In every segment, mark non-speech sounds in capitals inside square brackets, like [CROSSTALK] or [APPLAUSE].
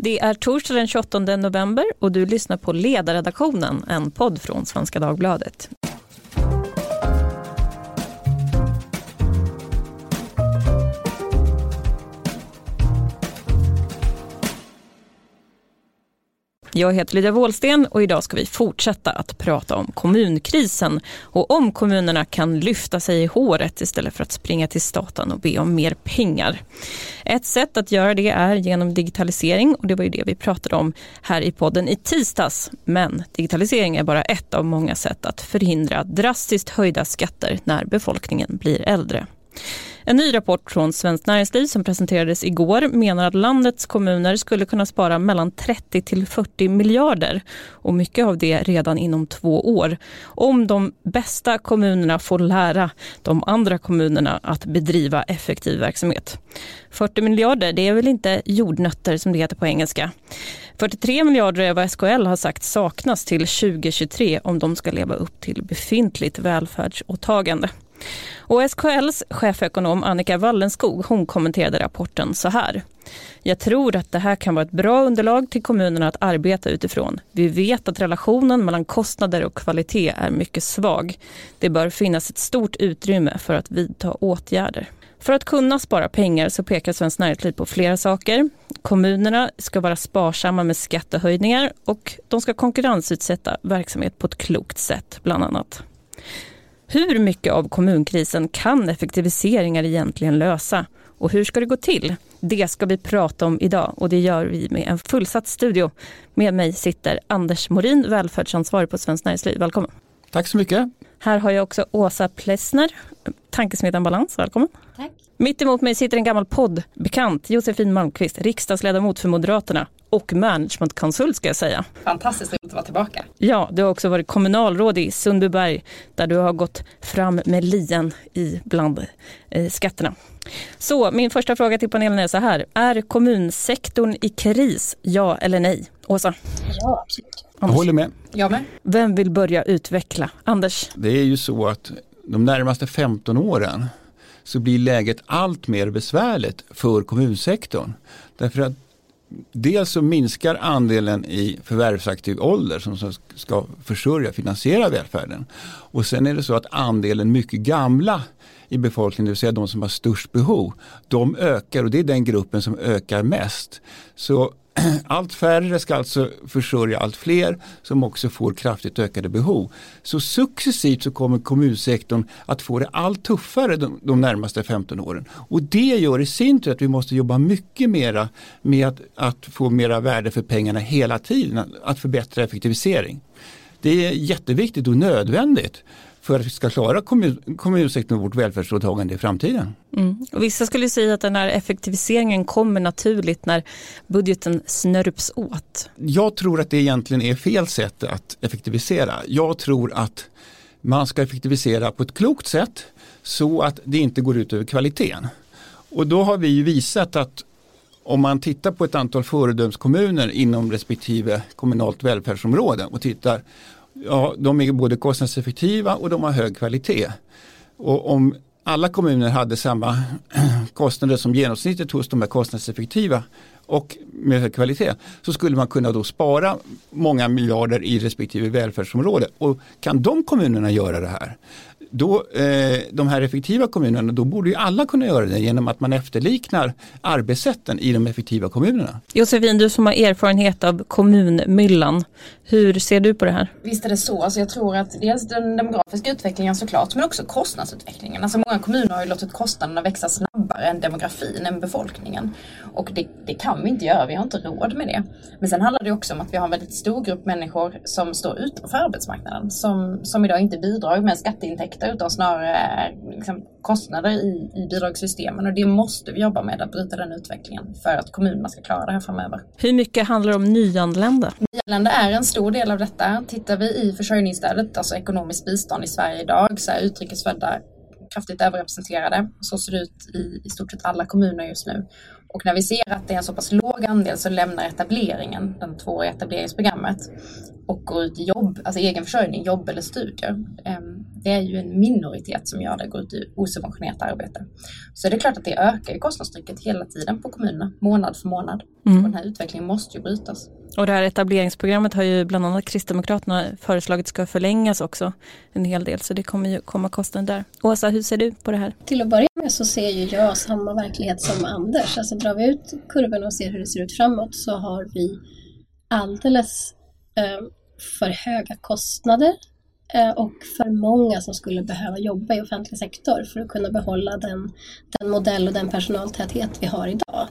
Det är torsdag den 28 november och du lyssnar på Ledarredaktionen, en podd från Svenska Dagbladet. Jag heter Lydia Wåhlsten och idag ska vi fortsätta att prata om kommunkrisen och om kommunerna kan lyfta sig i håret istället för att springa till staten och be om mer pengar. Ett sätt att göra det är genom digitalisering och det var ju det vi pratade om här i podden i tisdags. Men digitalisering är bara ett av många sätt att förhindra drastiskt höjda skatter när befolkningen blir äldre. En ny rapport från Svenskt Näringsliv som presenterades igår menar att landets kommuner skulle kunna spara mellan 30 till 40 miljarder och mycket av det redan inom två år. Om de bästa kommunerna får lära de andra kommunerna att bedriva effektiv verksamhet. 40 miljarder, det är väl inte jordnötter som det heter på engelska. 43 miljarder är vad SKL har sagt saknas till 2023 om de ska leva upp till befintligt välfärdsåtagande. Och SKLs chefekonom Annika Wallenskog hon kommenterade rapporten så här. Jag tror att det här kan vara ett bra underlag till kommunerna att arbeta utifrån. Vi vet att relationen mellan kostnader och kvalitet är mycket svag. Det bör finnas ett stort utrymme för att vidta åtgärder. För att kunna spara pengar så pekar Svenskt Näringsliv på flera saker. Kommunerna ska vara sparsamma med skattehöjningar och de ska konkurrensutsätta verksamhet på ett klokt sätt bland annat. Hur mycket av kommunkrisen kan effektiviseringar egentligen lösa? Och hur ska det gå till? Det ska vi prata om idag och det gör vi med en fullsatt studio. Med mig sitter Anders Morin, välfärdsansvarig på Svenskt Näringsliv. Välkommen. Tack så mycket. Här har jag också Åsa Plessner, tankesmedjan Balans. Välkommen. Tack. Mitt emot mig sitter en gammal poddbekant, Josefin Malmqvist, riksdagsledamot för Moderaterna och managementkonsult ska jag säga. Fantastiskt roligt att vara tillbaka. Ja, du har också varit kommunalråd i Sundbyberg där du har gått fram med lien i bland eh, skatterna. Så min första fråga till panelen är så här. Är kommunsektorn i kris, ja eller nej? Åsa? Ja, absolut. Jag håller med. Jag med. Vem vill börja utveckla? Anders? Det är ju så att de närmaste 15 åren så blir läget allt mer besvärligt för kommunsektorn. Därför att dels så minskar andelen i förvärvsaktiv ålder som ska försörja, finansiera välfärden. Och sen är det så att andelen mycket gamla i befolkningen, det vill säga de som har störst behov, de ökar och det är den gruppen som ökar mest. Så [CLEARS THROAT] allt färre ska alltså försörja allt fler som också får kraftigt ökade behov. Så successivt så kommer kommunsektorn att få det allt tuffare de, de närmaste 15 åren. Och det gör i sin tur att vi måste jobba mycket mera med att, att få mera värde för pengarna hela tiden, att förbättra effektivisering. Det är jätteviktigt och nödvändigt för att vi ska klara kommun, kommunsektorn och vårt välfärdsåtagande i framtiden. Mm. Och vissa skulle säga att den här effektiviseringen kommer naturligt när budgeten snörps åt. Jag tror att det egentligen är fel sätt att effektivisera. Jag tror att man ska effektivisera på ett klokt sätt så att det inte går ut över kvaliteten. Och då har vi ju visat att om man tittar på ett antal föredömskommuner inom respektive kommunalt välfärdsområde och tittar ja, de är både kostnadseffektiva och de har hög kvalitet. Och om alla kommuner hade samma [CLEARS THROAT] kostnader som genomsnittet hos de här kostnadseffektiva och med hög kvalitet så skulle man kunna då spara många miljarder i respektive välfärdsområde. Och kan de kommunerna göra det här då, eh, de här effektiva kommunerna, då borde ju alla kunna göra det genom att man efterliknar arbetssätten i de effektiva kommunerna. Josefin, du som har erfarenhet av kommunmyllan, hur ser du på det här? Visst är det så. Alltså jag tror att dels den demografiska utvecklingen såklart, men också kostnadsutvecklingen. Alltså många kommuner har ju låtit kostnaderna växa snabbare än demografin, än befolkningen. Och det, det kan vi inte göra, vi har inte råd med det. Men sen handlar det också om att vi har en väldigt stor grupp människor som står utanför arbetsmarknaden, som, som idag inte bidrar med skatteintäkter utan snarare liksom, kostnader i, i bidragssystemen. Och det måste vi jobba med, att bryta den utvecklingen för att kommunerna ska klara det här framöver. Hur mycket handlar det om nyanlända? Nyanlända är en stor del av detta. Tittar vi i försörjningsstödet, alltså ekonomiskt bistånd i Sverige idag, så är utrikesfödda kraftigt överrepresenterade. Så ser det ut i, i stort sett alla kommuner just nu. Och när vi ser att det är en så pass låg andel så lämnar etableringen, den tvååriga etableringsprogrammet, och går ut i jobb, alltså egen försörjning, jobb eller studier. Ehm, det är ju en minoritet som gör det, går ut i osubventionerat arbete. Så det är klart att det ökar kostnadstrycket hela tiden på kommunerna, månad för månad. Mm. Och den här utvecklingen måste ju brytas. Och det här etableringsprogrammet har ju bland annat Kristdemokraterna föreslagit ska förlängas också en hel del så det kommer ju komma kostnader där. Åsa, hur ser du på det här? Till att börja med så ser ju jag samma verklighet som Anders. Alltså drar vi ut kurvorna och ser hur det ser ut framåt så har vi alldeles eh, för höga kostnader eh, och för många som skulle behöva jobba i offentlig sektor för att kunna behålla den, den modell och den personaltäthet vi har idag.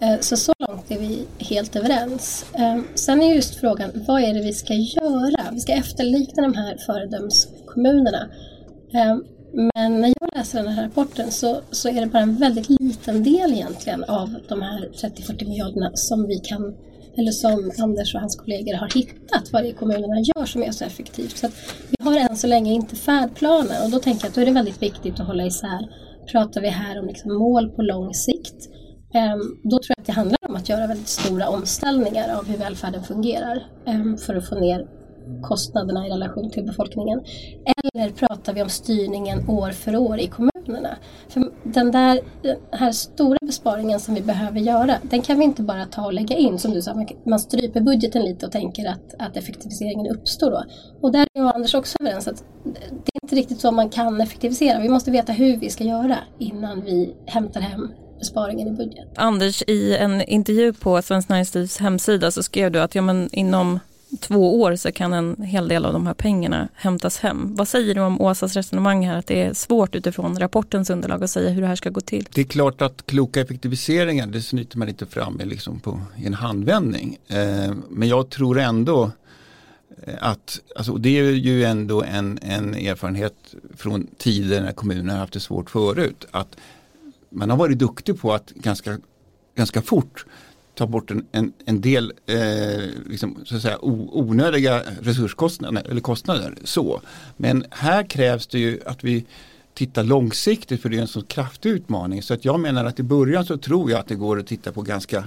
Eh, så så långt är vi helt överens. Eh, sen är just frågan, vad är det vi ska göra? Vi ska efterlikna de här föredömskommunerna. Eh, men när jag läser den här rapporten så, så är det bara en väldigt liten del egentligen av de här 30-40 miljarderna som vi kan eller som Anders och hans kollegor har hittat vad det är kommunerna gör som är så effektivt. Så vi har än så länge inte färdplaner och då tänker jag att då är det väldigt viktigt att hålla isär. Pratar vi här om liksom mål på lång sikt Ehm, då tror jag att det handlar om att göra väldigt stora omställningar av hur välfärden fungerar ehm, för att få ner kostnaderna i relation till befolkningen. Eller pratar vi om styrningen år för år i kommunerna? För den där den här stora besparingen som vi behöver göra, den kan vi inte bara ta och lägga in. Som du sa, man stryper budgeten lite och tänker att, att effektiviseringen uppstår då. Och där är jag och Anders också överens att det är inte riktigt så man kan effektivisera. Vi måste veta hur vi ska göra innan vi hämtar hem besparingen i budget. Anders, i en intervju på Svenskt Näringslivs hemsida så skrev du att ja, men inom två år så kan en hel del av de här pengarna hämtas hem. Vad säger du om Åsas resonemang här att det är svårt utifrån rapportens underlag att säga hur det här ska gå till? Det är klart att kloka effektiviseringar det snyter man inte fram med liksom på, i en handvändning. Eh, men jag tror ändå eh, att, alltså det är ju ändå en, en erfarenhet från tider när kommunerna har haft det svårt förut. Att man har varit duktig på att ganska, ganska fort ta bort en, en, en del eh, liksom, så att säga, onödiga resurskostnader eller kostnader. Så. Men här krävs det ju att vi tittar långsiktigt för det är en så kraftig utmaning. Så att jag menar att i början så tror jag att det går att titta på ganska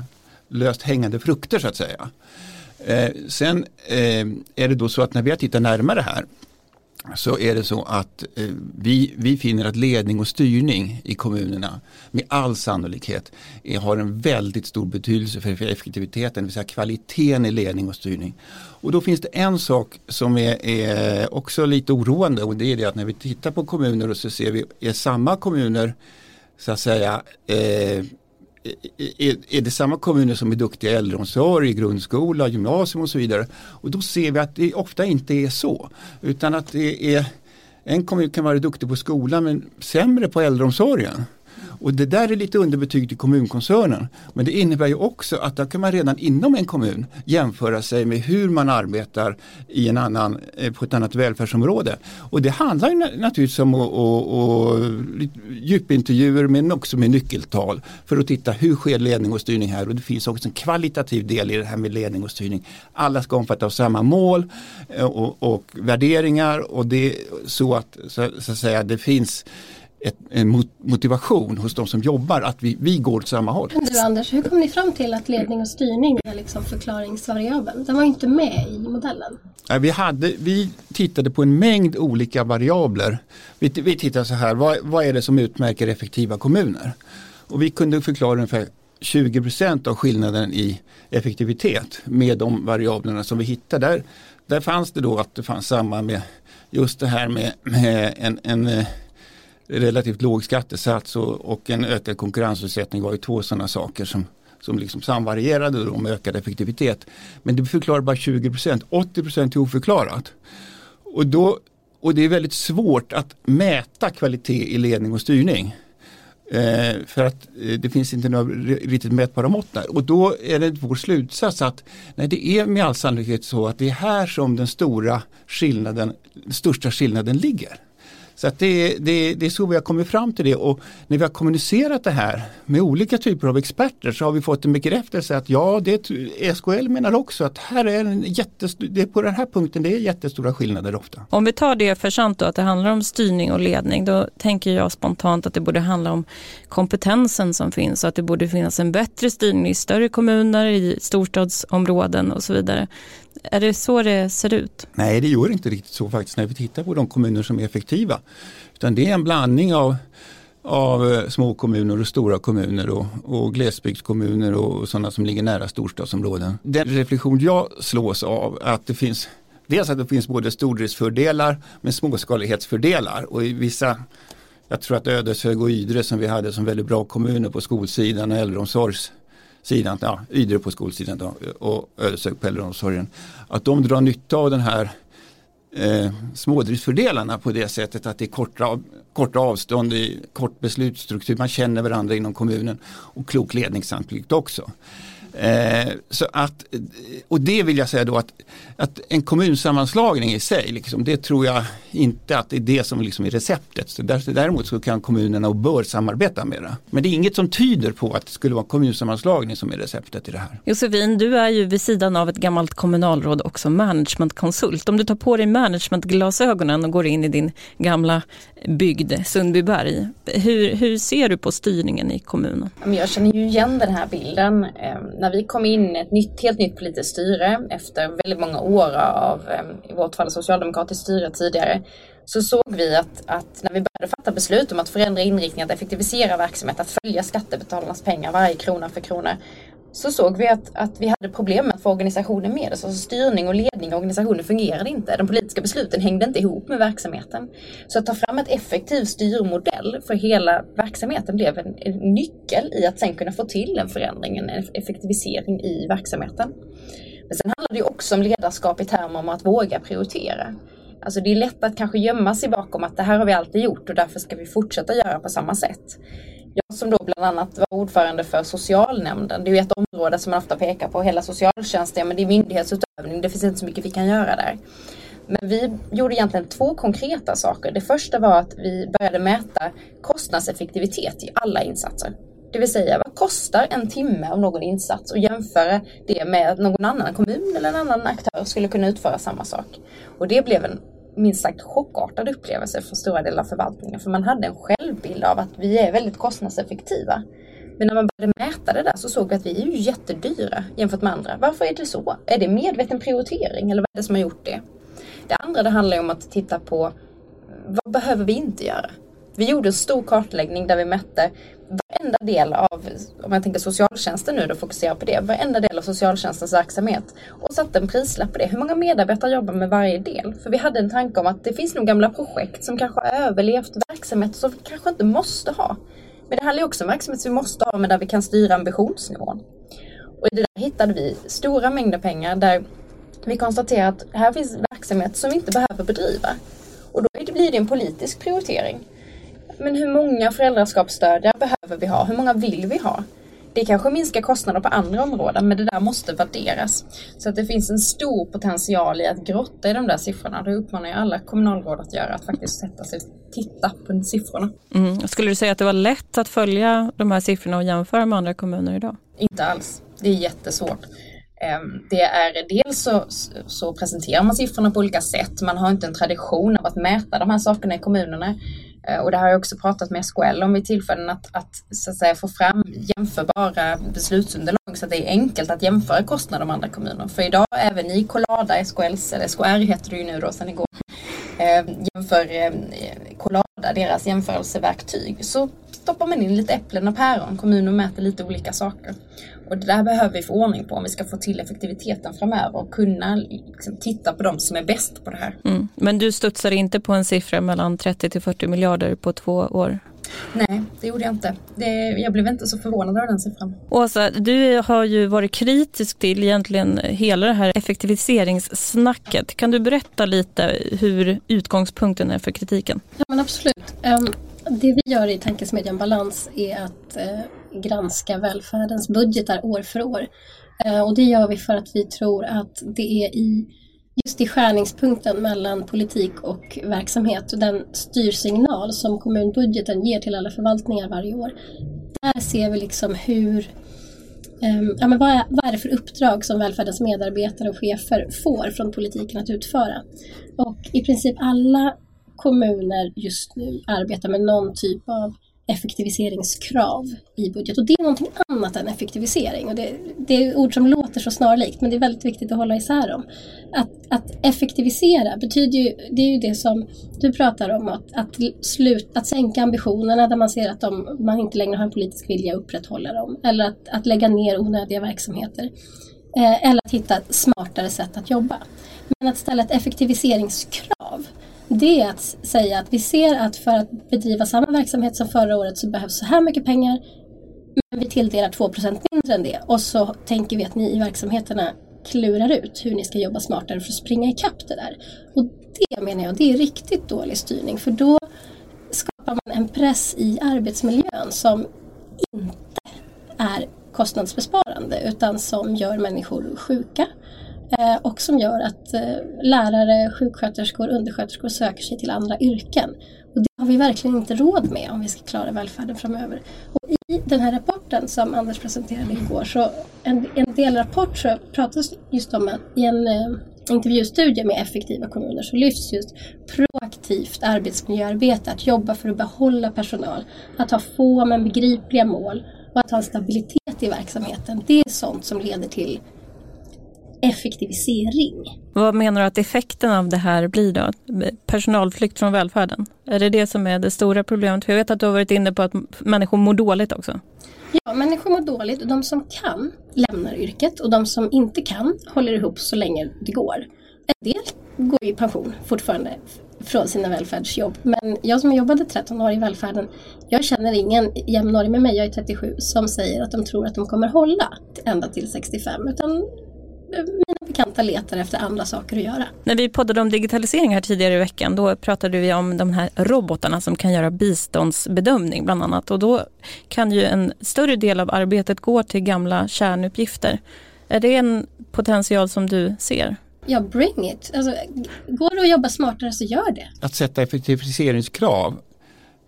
löst hängande frukter så att säga. Eh, sen eh, är det då så att när vi har tittat närmare här så är det så att eh, vi, vi finner att ledning och styrning i kommunerna med all sannolikhet är, har en väldigt stor betydelse för, effektiviteten, det vill säga kvaliteten i ledning och styrning. Och då finns det en sak som är, är också lite oroande och det är det att när vi tittar på kommuner och så ser vi, är samma kommuner så att säga eh, är, är det samma kommuner som är duktiga i äldreomsorg, grundskola, gymnasium och så vidare. Och då ser vi att det ofta inte är så. Utan att det är en kommun kan vara duktig på skolan men sämre på äldreomsorgen. Och det där är lite underbetyg till kommunkoncernen. Men det innebär ju också att där kan man redan inom en kommun jämföra sig med hur man arbetar i en annan, eh, på ett annat välfärdsområde. Och det handlar ju naturligtvis om och, och, och, djupintervjuer men också med nyckeltal för att titta hur sker ledning och styrning här och det finns också en kvalitativ del i det här med ledning och styrning. Alla ska omfatta av samma mål eh, och, och värderingar och det är så att, så, så att säga, det finns ett, en motivation hos de som jobbar att vi, vi går åt samma håll. Du Anders, hur kom ni fram till att ledning och styrning är liksom förklaringsvariabeln? Den var inte med i modellen. Vi, hade, vi tittade på en mängd olika variabler. Vi, vi tittade så här, vad, vad är det som utmärker effektiva kommuner? Och vi kunde förklara ungefär 20% av skillnaden i effektivitet med de variablerna som vi hittade. Där, där fanns det då att det fanns samma med just det här med, med en, en relativt låg skattesats och, och en ökad konkurrensutsättning var ju två sådana saker som, som liksom samvarierade då med ökad effektivitet. Men det förklarar bara 20 procent, 80 procent är oförklarat. Och, då, och det är väldigt svårt att mäta kvalitet i ledning och styrning. Eh, för att eh, det finns inte några riktigt mätbara mått där. Och då är det vår slutsats att nej, det är med all sannolikhet så att det är här som den stora skillnaden, den största skillnaden ligger. Så att det, det, det är så vi har kommit fram till det och när vi har kommunicerat det här med olika typer av experter så har vi fått en bekräftelse att ja, det, SKL menar också att här är en jättestor, det är på den här punkten det är jättestora skillnader ofta. Om vi tar det för sant då att det handlar om styrning och ledning då tänker jag spontant att det borde handla om kompetensen som finns och att det borde finnas en bättre styrning i större kommuner, i storstadsområden och så vidare. Är det så det ser ut? Nej, det gör inte riktigt så faktiskt när vi tittar på de kommuner som är effektiva. Utan det är en blandning av, av eh, små kommuner och stora kommuner och, och glesbygdskommuner och sådana som ligger nära storstadsområden. Den reflektion jag slås av att det finns Dels att det finns både stordriftsfördelar men småskalighetsfördelar och i vissa jag tror att Ödeshög och Ydre som vi hade som väldigt bra kommuner på skolsidan och äldreomsorgs sidan, ja, Ydre på skolsidan då, och Ödeshög på äldreomsorgen, att de drar nytta av den här eh, smådriftsfördelarna på det sättet att det är korta, korta avstånd, i kort beslutsstruktur, man känner varandra inom kommunen och klok ledningssamplikt också. Eh, så att, och det vill jag säga då att, att en kommunsammanslagning i sig, liksom, det tror jag inte att det är det som liksom är receptet. Så däremot så kan kommunerna och bör samarbeta mera. Men det är inget som tyder på att det skulle vara kommunsammanslagning som är receptet i det här. Josefin, du är ju vid sidan av ett gammalt kommunalråd också managementkonsult. Om du tar på dig managementglasögonen och går in i din gamla bygd, Sundbyberg. Hur, hur ser du på styrningen i kommunen? Jag känner ju igen den här bilden. När vi kom in i ett nytt, helt nytt politiskt styre efter väldigt många år av, i vårt fall socialdemokratiskt styre tidigare, så såg vi att, att, när vi började fatta beslut om att förändra inriktningen, att effektivisera verksamhet, att följa skattebetalarnas pengar varje krona för krona, så såg vi att, att vi hade problem med att få organisationen med oss. Alltså styrning och ledning av organisationen fungerade inte. De politiska besluten hängde inte ihop med verksamheten. Så att ta fram ett effektiv styrmodell för hela verksamheten blev en, en nyckel i att sen kunna få till en förändring, en effektivisering i verksamheten. Men sen handlar det också om ledarskap i termer om att våga prioritera. Alltså det är lätt att kanske gömma sig bakom att det här har vi alltid gjort och därför ska vi fortsätta göra på samma sätt. Jag som då bland annat var ordförande för socialnämnden, det är ju ett område som man ofta pekar på, hela socialtjänsten, men det är myndighetsutövning, det finns inte så mycket vi kan göra där. Men vi gjorde egentligen två konkreta saker. Det första var att vi började mäta kostnadseffektivitet i alla insatser. Det vill säga vad kostar en timme av någon insats och jämföra det med att någon annan kommun eller en annan aktör skulle kunna utföra samma sak. Och det blev en minst sagt chockartad upplevelse för stora delar av förvaltningen. För man hade en självbild av att vi är väldigt kostnadseffektiva. Men när man började mäta det där så såg vi att vi är ju jättedyra jämfört med andra. Varför är det så? Är det medveten prioritering eller vad är det som har gjort det? Det andra det handlar om att titta på vad behöver vi inte göra? Vi gjorde en stor kartläggning där vi mätte varenda del av, om jag tänker socialtjänsten nu då fokuserar på det, varenda del av socialtjänstens verksamhet och satte en prislapp på det. Hur många medarbetare jobbar med varje del? För vi hade en tanke om att det finns nog gamla projekt som kanske har överlevt verksamheter som vi kanske inte måste ha. Men det här är också en verksamhet som vi måste ha men där vi kan styra ambitionsnivån. Och i det där hittade vi stora mängder pengar där vi konstaterade att här finns verksamhet som vi inte behöver bedriva. Och då blir det en politisk prioritering men hur många föräldraskapsstödjare behöver vi ha? Hur många vill vi ha? Det kanske minskar kostnader på andra områden men det där måste värderas. Så att det finns en stor potential i att grotta i de där siffrorna. Det uppmanar jag alla kommunalråd att göra, att faktiskt sätta sig och titta på siffrorna. Mm. Skulle du säga att det var lätt att följa de här siffrorna och jämföra med andra kommuner idag? Inte alls. Det är jättesvårt. Ehm, det är dels så, så presenterar man siffrorna på olika sätt. Man har inte en tradition av att mäta de här sakerna i kommunerna. Eh, och det har jag också pratat med SKL om vid tillfällen att, att, så att säga, få fram jämförbara beslutsunderlag så att det är enkelt att jämföra kostnader med andra kommuner. För idag även i Colada, SKLs, eller SKR heter det ju nu då sedan igår, eh, jämför eh, deras jämförelseverktyg, så stoppar man in lite äpplen och päron. Kommuner mäter lite olika saker. Och det där behöver vi få ordning på om vi ska få till effektiviteten framöver och kunna liksom, titta på de som är bäst på det här. Mm. Men du studsar inte på en siffra mellan 30 till 40 miljarder på två år? Nej, det gjorde jag inte. Det, jag blev inte så förvånad över den siffran. Åsa, du har ju varit kritisk till egentligen hela det här effektiviseringssnacket. Kan du berätta lite hur utgångspunkten är för kritiken? Ja, men absolut. Um, det vi gör i Tankesmedjan Balans är att uh, granska välfärdens budgetar år för år. Eh, och det gör vi för att vi tror att det är i just i skärningspunkten mellan politik och verksamhet och den styrsignal som kommunbudgeten ger till alla förvaltningar varje år. Där ser vi liksom hur ehm, ja, men vad, är, vad är det för uppdrag som välfärdens medarbetare och chefer får från politiken att utföra? Och i princip alla kommuner just nu arbetar med någon typ av effektiviseringskrav i budget och det är någonting annat än effektivisering. Och det, det är ord som låter så snarlikt men det är väldigt viktigt att hålla isär dem. Att, att effektivisera betyder ju, det är ju det som du pratar om, att, att, slut, att sänka ambitionerna där man ser att de, man inte längre har en politisk vilja att upprätthålla dem. Eller att, att lägga ner onödiga verksamheter. Eh, eller att hitta ett smartare sätt att jobba. Men att ställa ett effektiviseringskrav det är att säga att vi ser att för att bedriva samma verksamhet som förra året så behövs så här mycket pengar men vi tilldelar 2% mindre än det och så tänker vi att ni i verksamheterna klurar ut hur ni ska jobba smartare för att springa ikapp det där. Och det menar jag, det är riktigt dålig styrning för då skapar man en press i arbetsmiljön som inte är kostnadsbesparande utan som gör människor sjuka Eh, och som gör att eh, lärare, sjuksköterskor, undersköterskor söker sig till andra yrken. Och det har vi verkligen inte råd med om vi ska klara välfärden framöver. Och I den här rapporten som Anders presenterade igår, så en, en delrapport så pratas just om att i en eh, intervjustudie med effektiva kommuner så lyfts just proaktivt arbetsmiljöarbete, att jobba för att behålla personal, att ha få men begripliga mål och att ha en stabilitet i verksamheten. Det är sånt som leder till effektivisering. Vad menar du att effekten av det här blir då? Personalflykt från välfärden? Är det det som är det stora problemet? För jag vet att du har varit inne på att människor mår dåligt också. Ja, människor mår dåligt. De som kan lämnar yrket och de som inte kan håller ihop så länge det går. En del går i pension fortfarande från sina välfärdsjobb. Men jag som jobbade 13 år i välfärden, jag känner ingen jämnårig med mig, jag är 37, som säger att de tror att de kommer hålla ända till 65. Utan mina bekanta letar efter andra saker att göra. När vi poddade om digitalisering här tidigare i veckan, då pratade vi om de här robotarna som kan göra biståndsbedömning bland annat. Och då kan ju en större del av arbetet gå till gamla kärnuppgifter. Är det en potential som du ser? Ja, bring it. Alltså, går det att jobba smartare så gör det. Att sätta effektiviseringskrav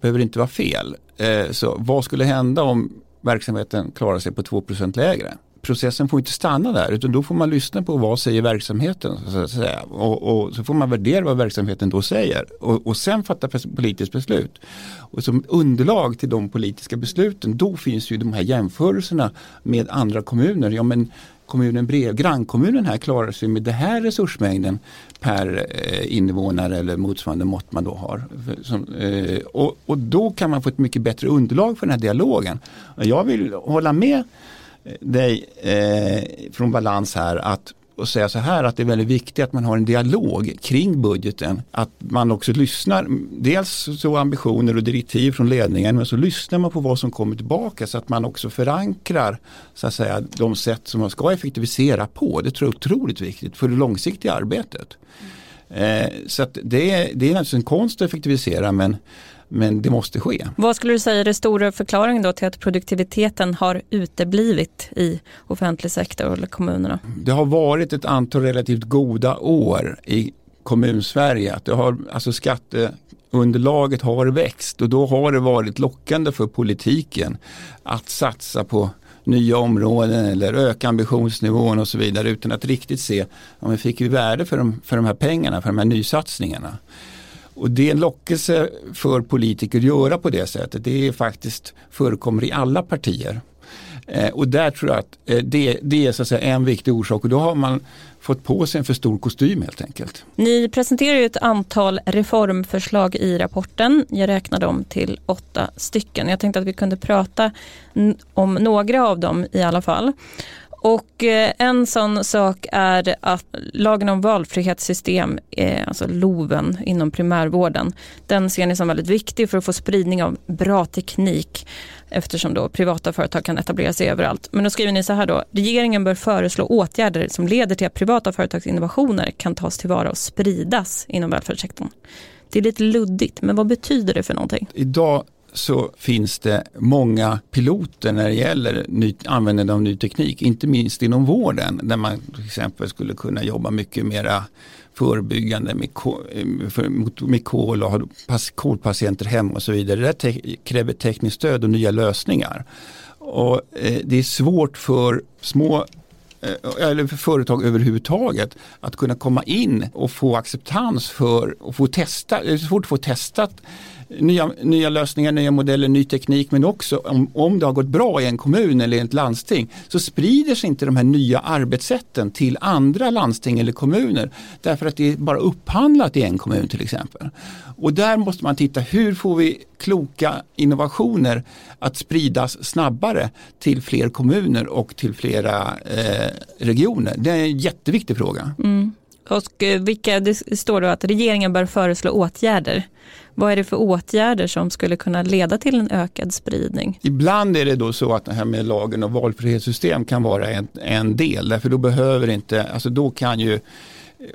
behöver inte vara fel. Eh, så vad skulle hända om verksamheten klarar sig på 2% lägre? Processen får inte stanna där utan då får man lyssna på vad säger verksamheten. Så att säga. Och, och så får man värdera vad verksamheten då säger och, och sen fatta politiskt beslut. Och som underlag till de politiska besluten då finns ju de här jämförelserna med andra kommuner. Ja, men kommunen brev, grannkommunen här klarar sig med den här resursmängden per eh, invånare eller motsvarande mått man då har. Som, eh, och, och, då kan man få ett mycket bättre underlag för den här dialogen. Jag vill hålla med dig eh, från Balans här att och säga så här att det är väldigt viktigt att man har en dialog kring budgeten. Att man också lyssnar, dels så ambitioner och direktiv från ledningen men så lyssnar man på vad som kommer tillbaka så att man också förankrar så att säga, de sätt som man ska effektivisera på. Det tror jag är otroligt viktigt för det långsiktiga arbetet. Mm. Eh, så att det, är, det är naturligtvis en konst att effektivisera men men det måste ske. Vad skulle du säga är den stora förklaringen då till att produktiviteten har uteblivit i offentlig sektor eller kommunerna? Det har varit ett antal relativt goda år i kommunsverige. det har, alltså skatteunderlaget har växt och då har det varit lockande för politiken att satsa på nya områden eller öka ambitionsnivån och så vidare utan att riktigt se om vi fick vi värde för de, för de här pengarna, för de här nysatsningarna. Och det är en lockelse för politiker att göra på det sättet. Det är faktiskt förekommer i alla partier. Eh, och där tror jag att eh, det, det, är så att säga en viktig orsak och då har man fått på sig en för stor kostym helt enkelt. Ni presenterar ju ett antal reformförslag i rapporten. Jag räknar dem till åtta stycken. Jag tänkte att vi kunde prata om några av dem i alla fall. Och eh, en sån sak är att lagen om valfrihetssystem, eh, alltså LOVen inom primärvården, den ser ni som väldigt viktig för att få spridning av bra teknik eftersom då privata företag kan etablera sig överallt. Men då skriver ni så här då, regeringen bör föreslå åtgärder som leder till att privata företags innovationer kan tas tillvara och spridas inom välfärdssektorn. Det är lite luddigt, men vad betyder det för någonting? Idag så finns det många piloter när det gäller ny, användande av ny teknik, inte minst inom vården där man till exempel skulle kunna jobba mycket mera förebyggande med, eh, med kol och ha kolpatienter hemma och så vidare. Det te kräver tekniskt stöd och nya lösningar. Och, eh, det är svårt för små eh, eller för företag överhuvudtaget att kunna komma in och få acceptans för och få testa, det är svårt att få testat nya, nya lösningar, nya modeller, ny teknik men också om, om det har gått bra i en kommun eller i ett landsting så sprider sig inte de här nya arbetssätten till andra landsting eller kommuner därför att det är bara upphandlat i en kommun till exempel. Och där måste man titta hur får vi kloka innovationer att spridas snabbare till fler kommuner och till flera eh, regioner. Det är en jätteviktig fråga. Mm. Och eh, vilka, det står då att regeringen bör föreslå åtgärder. Vad är det för åtgärder som skulle kunna leda till en ökad spridning? Ibland är det då så att det här med lagen och valfrihetssystem kan vara en, en del. Därför då behöver inte, alltså då kan ju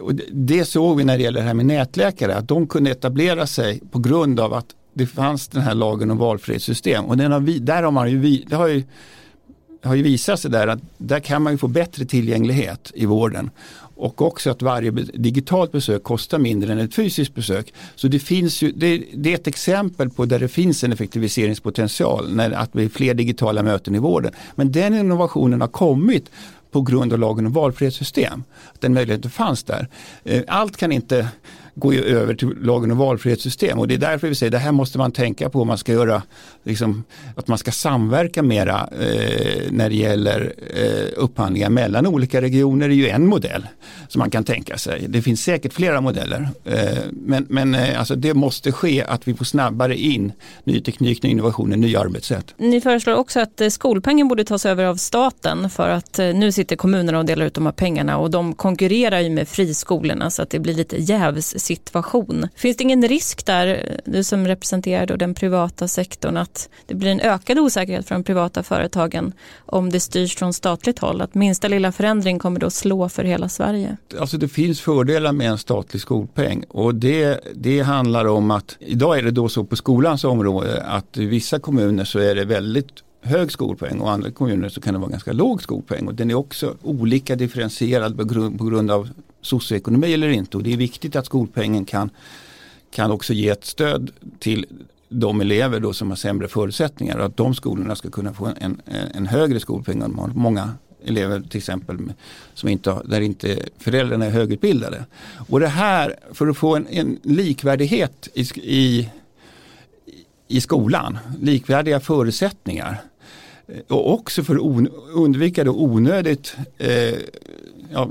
och det såg vi när det gäller det här med nätläkare, att de kunde etablera sig på grund av att det fanns den här lagen om valfrihetssystem. Och den har vi, där har man ju, det har ju, har ju visat sig där att där kan man ju få bättre tillgänglighet i vården och också att varje digitalt besök kostar mindre än ett fysiskt besök. Så det, finns ju, det, det är ett exempel på där det finns en effektiviseringspotential, när, att vi fler digitala möten i vården. Men den innovationen har kommit på grund av lagen om valfrihetssystem. Den möjligheten fanns där. Eh, allt kan inte går ju över till lagen om valfrihetssystem och det är därför vi säger det här måste man tänka på om man ska göra liksom, att man ska samverka mera eh, när det gäller eh, upphandlingar mellan olika regioner är ju en modell som man kan tänka sig. Det finns säkert flera modeller eh, men, men eh, alltså det måste ske att vi får snabbare in ny teknik, ny innovationer, nya arbetssätt. Ni föreslår också att eh, skolpengen borde tas över av staten för att eh, nu sitter kommunerna och delar ut de här pengarna och de konkurrerar ju med friskolorna så att det blir lite jävs situation. Finns det ingen risk där, du som representerar då den privata sektorn, att det blir en ökad osäkerhet för de privata företagen om det styrs från statligt håll? Att minsta lilla förändring kommer då slå för hela Sverige? Alltså det finns fördelar med en statlig skolpeng och det, det handlar om att idag är det då så på skolans område att i vissa kommuner så är det väldigt hög skolpoäng och andra kommuner så kan det vara ganska låg skolpoäng. Och den är också olika differentierad på grund, på grund av socioekonomi eller inte. Och det är viktigt att skolpengen kan, kan också ge ett stöd till de elever då som har sämre förutsättningar och att de skolorna ska kunna få en, en högre skolpeng. De har många elever till exempel som inte, där inte föräldrarna är högutbildade. Och det här för att få en, en likvärdighet i, i, i skolan, likvärdiga förutsättningar eh, och också för att undvika då onödigt eh, ja,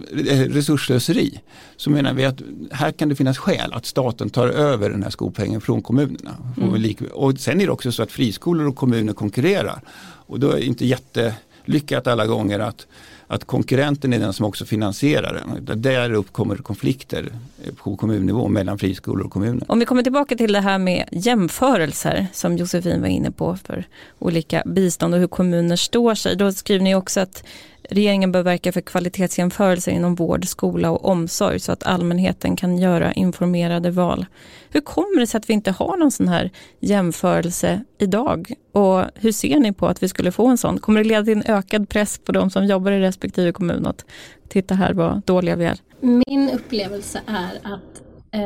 resursslöseri så menar vi att här kan det finnas skäl att staten tar över den här skolpengen från kommunerna. Mm. Och sen är det också så att friskolor och kommuner konkurrerar och då är det inte jättelyckat alla gånger att att konkurrenten är den som också finansierar den. Där uppkommer konflikter på kommunnivå mellan friskolor och kommuner. Om vi kommer tillbaka till det här med jämförelser som Josefin var inne på för olika bistånd och hur kommuner står sig. Då skriver ni också att Regeringen bör verka för kvalitetsjämförelser inom vård, skola och omsorg så att allmänheten kan göra informerade val. Hur kommer det sig att vi inte har någon sån här jämförelse idag? Och hur ser ni på att vi skulle få en sån? Kommer det leda till en ökad press på de som jobbar i respektive kommun att titta här vad dåliga vi är? Min upplevelse är att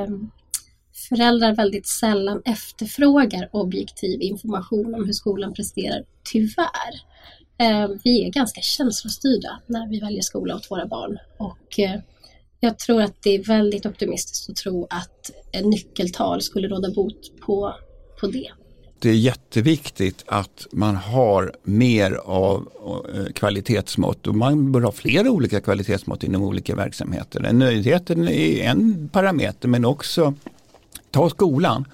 um föräldrar väldigt sällan efterfrågar objektiv information om hur skolan presterar, tyvärr. Eh, vi är ganska känslostyrda när vi väljer skola åt våra barn och eh, jag tror att det är väldigt optimistiskt att tro att en nyckeltal skulle råda bot på, på det. Det är jätteviktigt att man har mer av eh, kvalitetsmått och man bör ha flera olika kvalitetsmått inom olika verksamheter. Nöjdheten är en parameter men också ta skolan.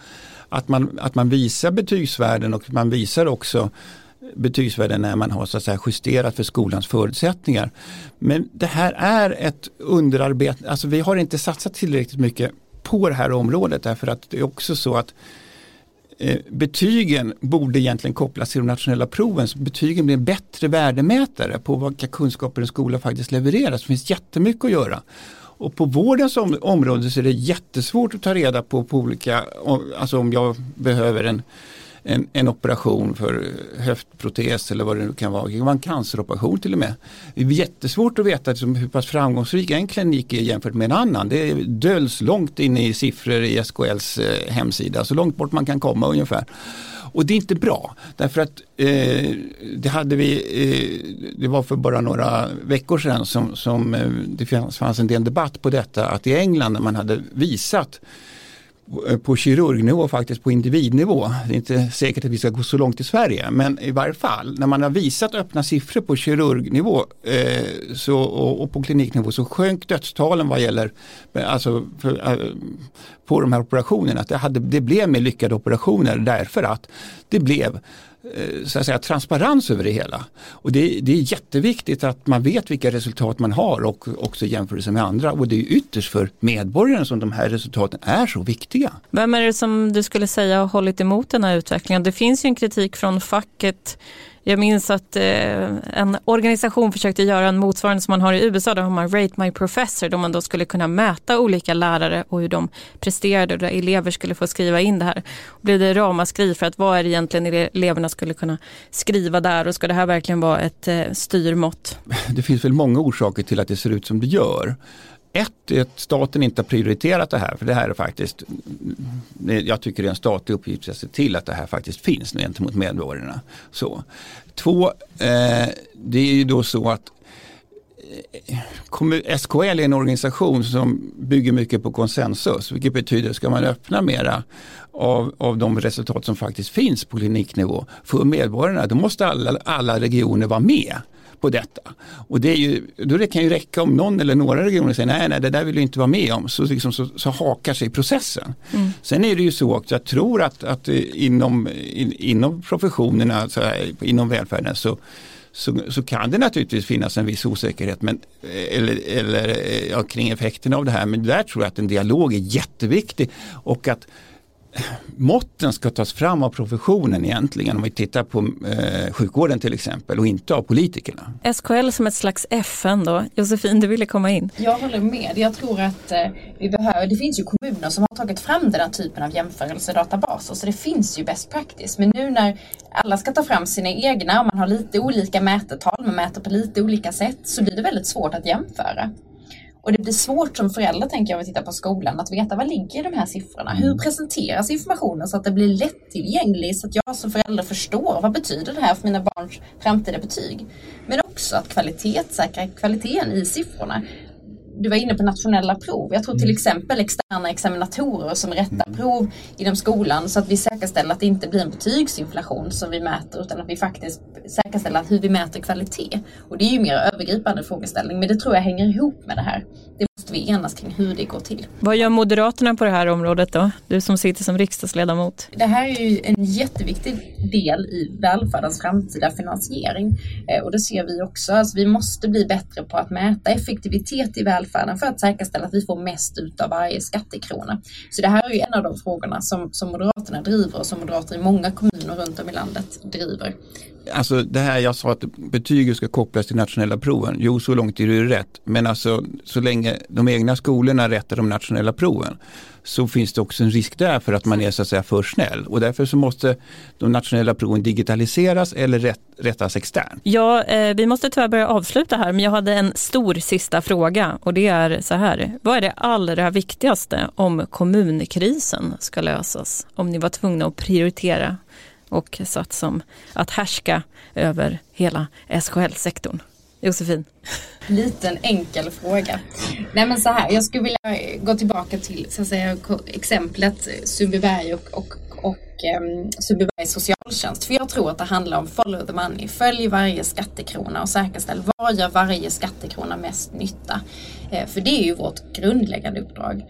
Att man, att man visar betygsvärden och man visar också betygsvärden när man har så att säga, justerat för skolans förutsättningar. Men det här är ett underarbete, alltså vi har inte satsat tillräckligt mycket på det här området därför att det är också så att eh, betygen borde egentligen kopplas till de nationella proven. Så betygen blir en bättre värdemätare på vilka kunskaper en skola faktiskt levererar. Så det finns jättemycket att göra. Och på vårdens område så är det jättesvårt att ta reda på, på olika, alltså om jag behöver en en, en operation för eh, höftprotes eller vad det nu kan vara. Det kan vara en canceroperation till och med. Det är jättesvårt att veta liksom, hur pass framgångsrik en klinik är jämfört med en annan. Det döljs långt in i siffror i SKLs eh, hemsida, så långt bort man kan komma ungefär. Och det är inte bra därför att eh, det hade vi, eh, det var för bara några veckor sedan som, som eh, det fanns en del debatt på detta att i England när man hade visat Eh, på kirurgnivå faktiskt på individnivå. Det är inte säkert att vi ska gå så långt i Sverige men i varje fall när man har visat öppna siffror på kirurgnivå eh, så, och, och, på kliniknivå så sjönk dödstalen vad gäller alltså, för, eh, på de här operationerna. Att det, hade, det blev mer lyckade operationer därför att det blev Eh, så att säga, transparens över det hela. Och det, det, är jätteviktigt att man vet vilka resultat man har och också jämförelse med andra. Och det är ytterst för medborgaren som de här resultaten är så viktiga. Vem är det som du skulle säga har hållit emot den här utvecklingen? Det finns ju en kritik från facket jag minns att eh, en organisation försökte göra en motsvarande som man har i USA, där har man Rate My Professor, då man då skulle kunna mäta olika lärare och hur de presterade och där elever skulle få skriva in det här. Och blev det ramaskri för att vad är det egentligen eleverna skulle kunna skriva där och ska det här verkligen vara ett eh, styrmått? Det finns väl många orsaker till att det ser ut som det gör. Ett är att staten inte har prioriterat det här, för det här är faktiskt, jag tycker det är en statlig uppgift att se till att det här faktiskt finns gentemot medborgarna. Så. Två, eh, det är ju då så att eh, SKL är en organisation som bygger mycket på konsensus, vilket betyder ska man öppna mera av, av de resultat som faktiskt finns på kliniknivå för medborgarna, då måste alla, alla regioner vara med på detta. Och det, är ju, då det kan ju räcka om någon eller några regioner säger nej, nej det där vill vi inte vara med om så, liksom, så, så hakar sig processen. Mm. Sen är det ju så också, jag tror att, att inom, in, inom professionerna, alltså, inom välfärden så så, så, kan det naturligtvis finnas en viss osäkerhet men, eller, eller, ja, kring effekterna av det här. Men där tror jag att en dialog är jätteviktig och att måtten ska tas fram av professionen egentligen om vi tittar på eh, sjukvården till exempel och inte av politikerna. SKL som ett slags FN då. Josefin, du ville komma in. Jag håller med. Jag tror att eh, vi behöver, det finns ju kommuner som har tagit fram den här typen av jämförelsedatabaser så det finns ju best practice. Men nu när alla ska ta fram sina egna och man har lite olika mätetal, man mäter på lite olika sätt så blir det väldigt svårt att jämföra. Och det blir svårt som förälder, tänker jag, att titta på skolan, att veta vad ligger i de här siffrorna? Hur mm. presenteras informationen så att det blir lättillgänglig så att jag som förälder förstår vad betyder det här för mina barns framtida betyg? Men också att kvalitetssäkra kvaliteten i siffrorna du var inne på nationella prov. Jag tror till mm. exempel externa examinatorer som rättar prov inom skolan så att vi säkerställer att det inte blir en betygsinflation som vi mäter utan att vi faktiskt säkerställer hur vi mäter kvalitet. Och det är ju mer övergripande frågeställning men det tror jag hänger ihop med det här. Det måste vi enas kring hur det går till. Vad gör Moderaterna på det här området då? Du som sitter som riksdagsledamot. Det här är ju en jätteviktig del i välfärdens framtida finansiering. Eh, och det ser vi också. Alltså, vi måste bli bättre på att mäta effektivitet i välfärden för att säkerställa att vi får mest ut av varje skattekrona. Så det här är ju en av de frågorna som, som Moderaterna driver och som moderater i många kommuner runt om i landet driver. Alltså det här jag sa att betyget ska kopplas till nationella proven. Jo, så långt är det rätt. Men alltså så länge de egna skolorna rättar de nationella proven så finns det också en risk där för att man är så att säga för snäll. Och därför så måste de nationella proven digitaliseras eller rätt, rättas externt. Ja, eh, vi måste tyvärr börja avsluta här, men jag hade en stor sista fråga och det är så här. Vad är det allra viktigaste om kommunkrisen ska lösas? Om ni var tvungna att prioritera och satt som att härska över hela SKL-sektorn. Josefin? Liten enkel fråga. Nej men så här, jag skulle vilja gå tillbaka till så att säga, exemplet Sundbyberg och, och, och ehm, um, Sundbybergs socialtjänst. För jag tror att det handlar om follow the money. Följ varje skattekrona och säkerställ var gör varje skattekrona mest nytta. Eh, för det är ju vårt grundläggande uppdrag.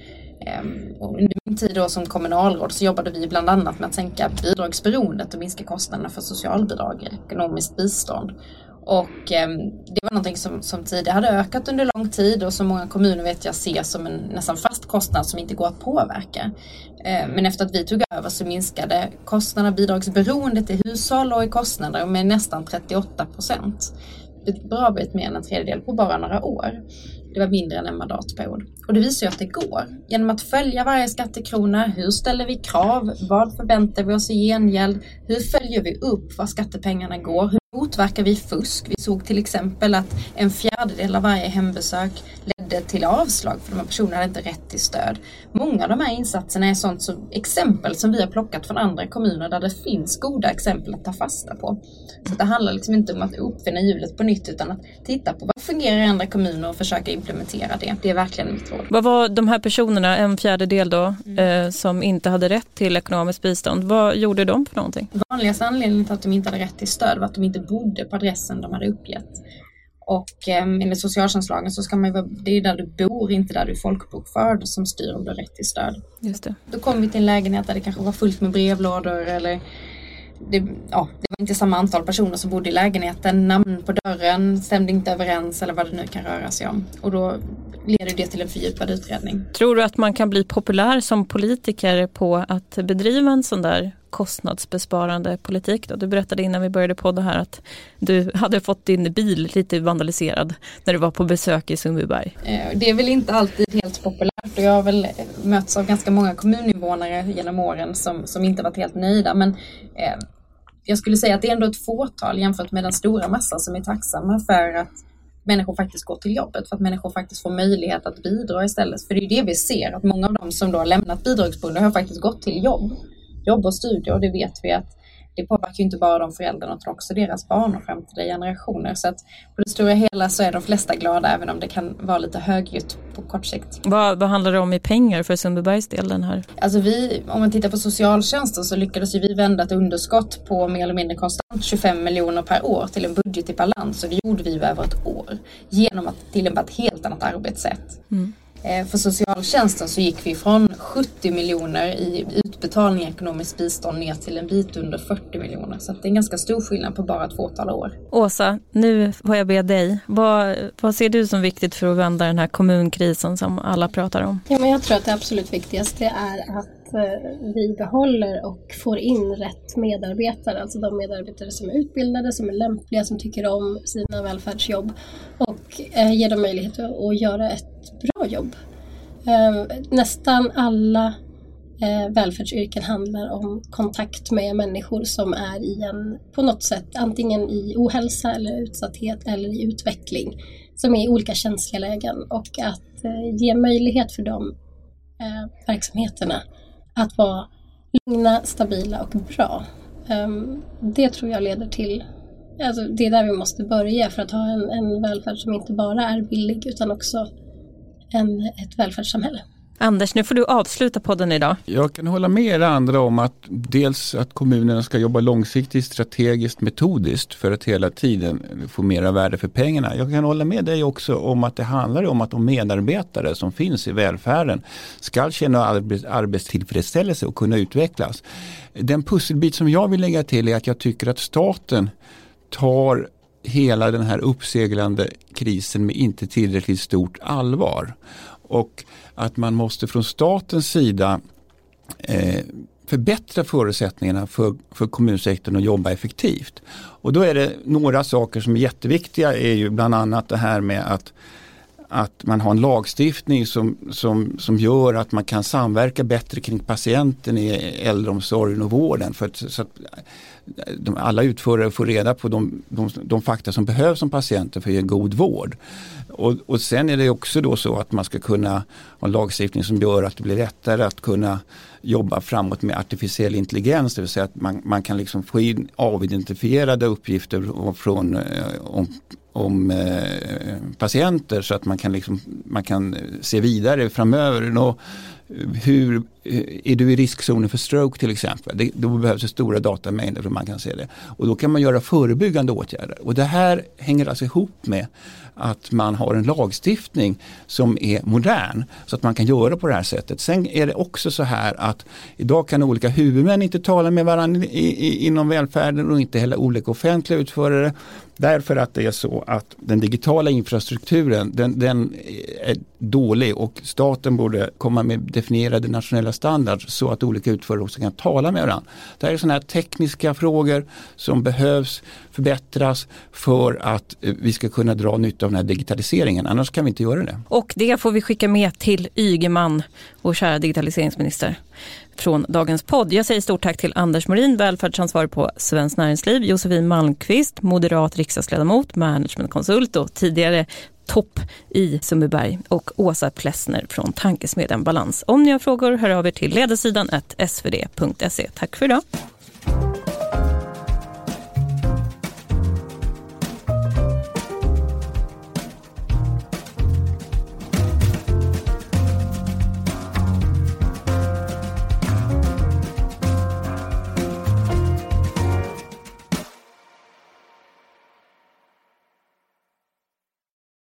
Ehm, och under min tid då som kommunalråd så jobbade vi bland annat med att sänka bidragsberoendet och minska kostnaderna för socialbidrag, ekonomiskt bistånd. Och ehm, det var någonting som, som tidigare hade ökat under lång tid och som många kommuner vet jag ser som en nästan fast kostnad som inte går att påverka. Ehm, men efter att vi tog över så minskade kostnaderna, bidragsberoendet i hushåll och i kostnader med nästan 38 procent. Ett bra bit mer än en tredjedel på bara några år. Det var mindre än en mandatperiod. Och det visar ju att det går. Genom att följa varje skattekrona. Hur ställer vi krav? Vad förväntar vi oss i gengäld? Hur följer vi upp var skattepengarna går? Motverkar vi fusk? Vi såg till exempel att en fjärdedel av varje hembesök ledde till avslag för de här personerna hade inte rätt till stöd. Många av de här insatserna är sånt som exempel som vi har plockat från andra kommuner där det finns goda exempel att ta fasta på. Så det handlar liksom inte om att uppfinna hjulet på nytt utan att titta på vad fungerar i andra kommuner och försöka implementera det. Det är verkligen mitt råd. Vad var de här personerna, en fjärdedel då, mm. eh, som inte hade rätt till ekonomiskt bistånd? Vad gjorde de för någonting? Vanligaste anledningen till att de inte hade rätt till stöd var att de inte bodde på adressen de hade uppgett. Och eh, enligt socialtjänstlagen så ska man ju det är där du bor, inte där du är folkbokförd som styr om du har rätt till stöd. Just det. Då kom vi till en lägenhet där det kanske var fullt med brevlådor eller det, ja, det var inte samma antal personer som bodde i lägenheten. Namn på dörren stämde inte överens eller vad det nu kan röra sig om. Och då leder det till en fördjupad utredning. Tror du att man kan bli populär som politiker på att bedriva en sån där kostnadsbesparande politik? Då? Du berättade innan vi började podda här att du hade fått din bil lite vandaliserad när du var på besök i Sundbyberg. Eh, det är väl inte alltid helt populärt och jag har väl mötts av ganska många kommuninvånare genom åren som, som inte varit helt nöjda. Men eh, jag skulle säga att det är ändå ett fåtal jämfört med den stora massan som är tacksamma för att människor faktiskt går till jobbet, för att människor faktiskt får möjlighet att bidra istället. För det är det vi ser, att många av dem som då har lämnat bidragsberoende har faktiskt gått till jobb. Jobb och studier och det vet vi att det påverkar ju inte bara de föräldrarna utan också deras barn och framtida generationer. Så att på det stora hela så är de flesta glada även om det kan vara lite högljutt på kort sikt. Vad, vad handlar det om i pengar för Sundbybergs del den här? Alltså vi, om man tittar på socialtjänsten så lyckades vi vända ett underskott på mer eller mindre konstant 25 miljoner per år till en budget i balans och det gjorde vi över ett år genom att tillämpa ett helt annat arbetssätt. Mm. Eh, för socialtjänsten så gick vi från 70 miljoner i utbetalning ekonomiskt bistånd ner till en bit under 40 miljoner. Så det är en ganska stor skillnad på bara ett fåtal år. Åsa, nu får jag be dig. Vad, vad ser du som viktigt för att vända den här kommunkrisen som alla pratar om? Ja, men jag tror att det absolut viktigaste är att Eh, vi behåller och får in rätt medarbetare, alltså de medarbetare som är utbildade, som är lämpliga, som tycker om sina välfärdsjobb och eh, ger dem möjlighet att göra ett bra jobb. Ehm, nästan alla eh, välfärdsyrken handlar om kontakt med människor som är i en, på något sätt, antingen i ohälsa eller utsatthet eller i utveckling, som är i olika känsliga lägen och att ge möjlighet för de verksamheterna att vara lugna, stabila och bra. Ehm, det tror jag leder till Alltså det är där vi måste börja för att ha en, en välfärd som inte bara är billig utan också en, ett välfärdssamhälle. Anders, nu får du avsluta podden idag. Jag kan hålla med er andra om att dels att kommunerna ska jobba långsiktigt, strategiskt, metodiskt för att hela tiden få mera värde för pengarna. Jag kan hålla med dig också om att det handlar om att de medarbetare som finns i välfärden ska känna arbetstillfredsställelse och kunna utvecklas. Den pusselbit som jag vill lägga till är att jag tycker att staten tar hela den här uppseglande krisen med inte tillräckligt stort allvar. Och att man måste från statens sida eh, förbättra förutsättningarna för, för kommunsektorn att jobba effektivt. Och då är det några saker som är jätteviktiga är ju bland annat det här med att att man har en lagstiftning som, som, som gör att man kan samverka bättre kring patienten i äldreomsorgen och vården. För att, så att de, alla utförare får reda på de, de, de fakta som behövs om patienten för att ge god vård. Och, och sen är det också då så att man ska kunna ha en lagstiftning som gör att det blir lättare att kunna jobba framåt med artificiell intelligens. Det vill säga att man, man kan liksom få in avidentifierade uppgifter från, eh, om, om eh, patienter så att man kan, liksom, man kan se vidare framöver. Nå, hur, eh, är du i riskzonen för stroke till exempel? Det, då behövs det stora datamängder för att man kan se det. Och då kan man göra förebyggande åtgärder. Och det här hänger alltså ihop med att man har en lagstiftning som är modern så att man kan göra på det här sättet. Sen är det också så här att idag kan olika huvudmän inte tala med varandra i, i, inom välfärden och inte heller olika offentliga utförare. Därför att det är så att den digitala infrastrukturen den, den är, dålig och staten borde komma med definierade nationella standards så att olika utförare också kan tala med varandra. Det här är sådana här tekniska frågor som behövs förbättras för att eh, vi ska kunna dra nytta av den här digitaliseringen. Annars kan vi inte göra det. Och det får vi skicka med till Ygeman, vår kära digitaliseringsminister från dagens podd. Jag säger stort tack till Anders Morin, välfärdsansvarig på Svenskt Näringsliv, Josefin Malmqvist, moderat riksdagsledamot, managementkonsult och tidigare topp i Sundbyberg och Åsa Plessner från tankesmedjan Balans. Om ni har frågor, hör av er till ledarsidan svd.se. Tack för idag.